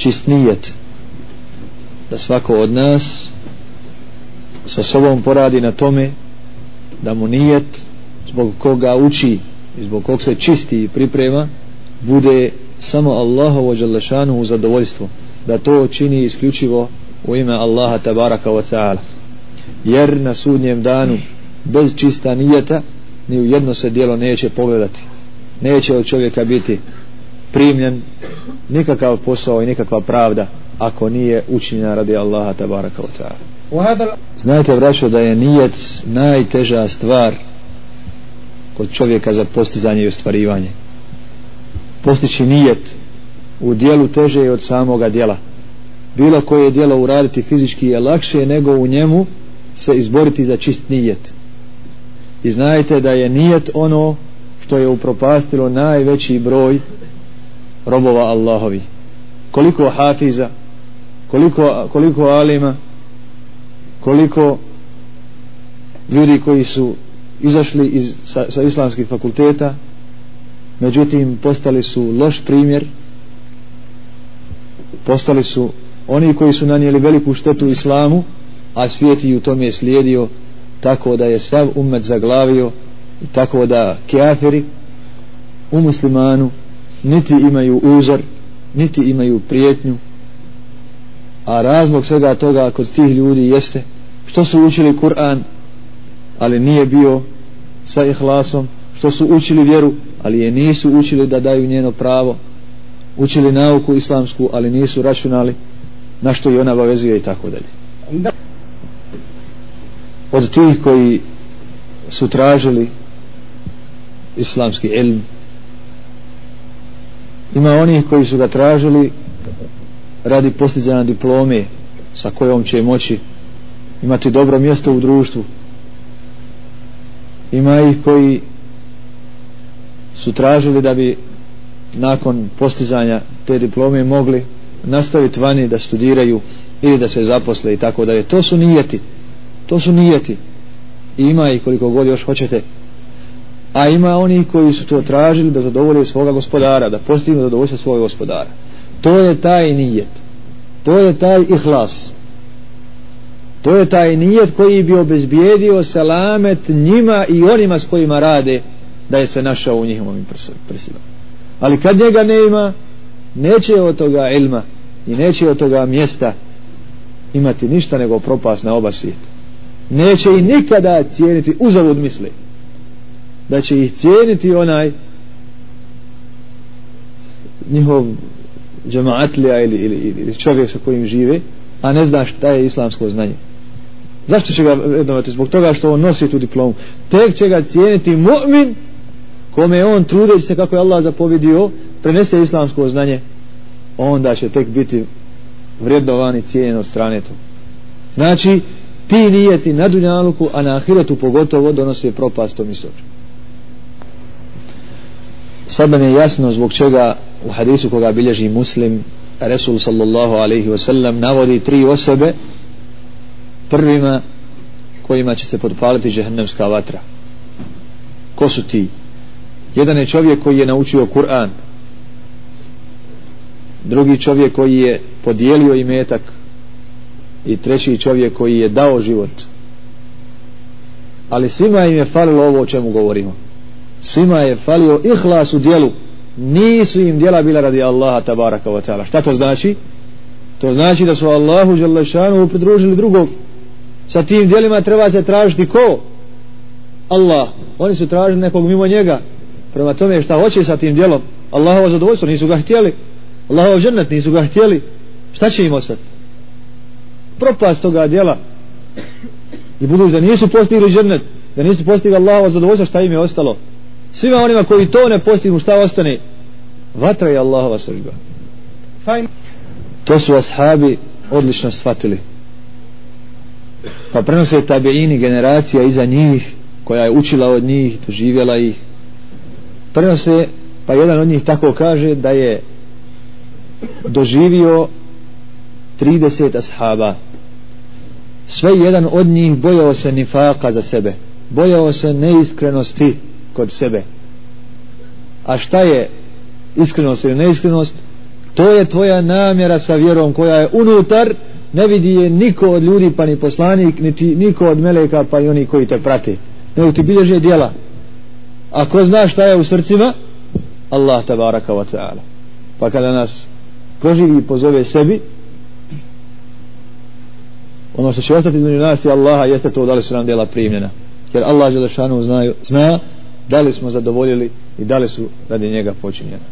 čist nijet. Da svako od nas sa sobom poradi na tome da mu nijet zbog koga uči i zbog kog se čisti i priprema bude samo Allahovo želešanu u zadovoljstvo da to čini isključivo u ime Allaha tabaraka wa ta'ala. Jer na sudnjem danu bez čista nijeta ni u jedno se dijelo neće pogledati neće od čovjeka biti primljen nikakav posao i nikakva pravda ako nije učinjena radi Allaha tabaraka wa ta'ala. Znajte vraćo da je nijec najteža stvar kod čovjeka za postizanje i ostvarivanje. Postići nijet u dijelu teže je od samoga dijela. Bilo koje dijelo uraditi fizički je lakše nego u njemu se izboriti za čist nijet. I znajte da je nijet ono što je upropastilo najveći broj robova Allahovi. Koliko hafiza koliko, koliko alima koliko ljudi koji su izašli iz, sa, sa islamskih fakulteta međutim postali su loš primjer postali su oni koji su nanijeli veliku štetu islamu a svijet i u tome je slijedio tako da je sav umet zaglavio i tako da kafiri u muslimanu niti imaju uzor niti imaju prijetnju. A razlog svega toga kod tih ljudi jeste što su učili Kur'an ali nije bio sa ihlasom što su učili vjeru ali je nisu učili da daju njeno pravo. Učili nauku islamsku ali nisu računali na što i ona obavezuje i tako dalje. Od tih koji su tražili islamski ilm ima onih koji su ga tražili radi postizanja diplome sa kojom će moći imati dobro mjesto u društvu. Ima ih koji su tražili da bi nakon postizanja te diplome mogli nastaviti vani da studiraju ili da se zaposle i tako dalje. To su nijeti. To su nijeti. I ima ih koliko god još hoćete a ima oni koji su to tražili da zadovolje svoga gospodara da postignu zadovoljstvo svoga gospodara. To je taj nijet. To je taj ihlas. To je taj nijet koji bi obezbijedio salamet njima i onima s kojima rade da je se našao u njihovom prsilom ali kad njega ne ima neće od toga ilma i neće od toga mjesta imati ništa nego propast na oba svijeta. Neće i nikada cijeniti uzavud misli da će ih cijeniti onaj njihov džemaatlija ili, ili, ili čovjek sa kojim žive a ne zna šta je islamsko znanje. Zašto će ga vrednovati? Zbog toga što on nosi tu diplomu. Tek će ga cijeniti mu'min kome je on trudeći se kako je Allah zapovidio prenese islamsko znanje onda će tek biti vrednovan i cijenjen od strane to znači ti nijeti na dunjaluku a na ahiretu pogotovo donose propast tom istoču sad nam je jasno zbog čega u hadisu koga bilježi muslim Resul sallallahu alaihi wasallam navodi tri osobe prvima kojima će se podpaliti žehennemska vatra. Ko su ti? Jedan je čovjek koji je naučio Kur'an. Drugi čovjek koji je podijelio imetak. I treći čovjek koji je dao život. Ali svima im je falilo ovo o čemu govorimo svima je falio ihlas u dijelu. Nisu im dijela bila radi Allaha tabaraka wa ta'ala. Šta to znači? to znači da su Allahu Đalešanu pridružili drugog. Sa tim dijelima treba se tražiti ko? Allah. Oni su tražili nekog mimo njega. Prema tome šta hoće sa tim dijelom? Allahovo zadovoljstvo nisu ga htjeli. Allahov džennet nisu ga htjeli. Šta će im ostati? Propast toga dijela. I budući da nisu postigli džennet da nisu postigli Allahovo zadovoljstvo šta im je ostalo? Svima onima koji to ne postignu šta ostane? Vatra je Allahova sržba to su ashabi odlično shvatili. Pa prenose tabiini generacija iza njih koja je učila od njih doživjela ih. Prenose pa jedan od njih tako kaže da je doživio 30 ashaba. Sve jedan od njih bojao se nifaka za sebe bojao se neiskrenosti kod sebe. A šta je iskrenost ili neiskrenost? To je tvoja namjera sa vjerom koja je unutar ne vidi je niko od ljudi pa ni poslanik niti niko od meleka pa i oni koji te prate. Nego ti bilježe djela. A ko zna šta je u srcima? Allah tabaraka wa ta'ala. Pa kada nas proživi i pozove sebi ono što će ostati između nas i Allaha jeste to da li su nam djela primljena. Jer Allah Želešanu zna, zna da li smo zadovoljili i da li su radi njega počinjena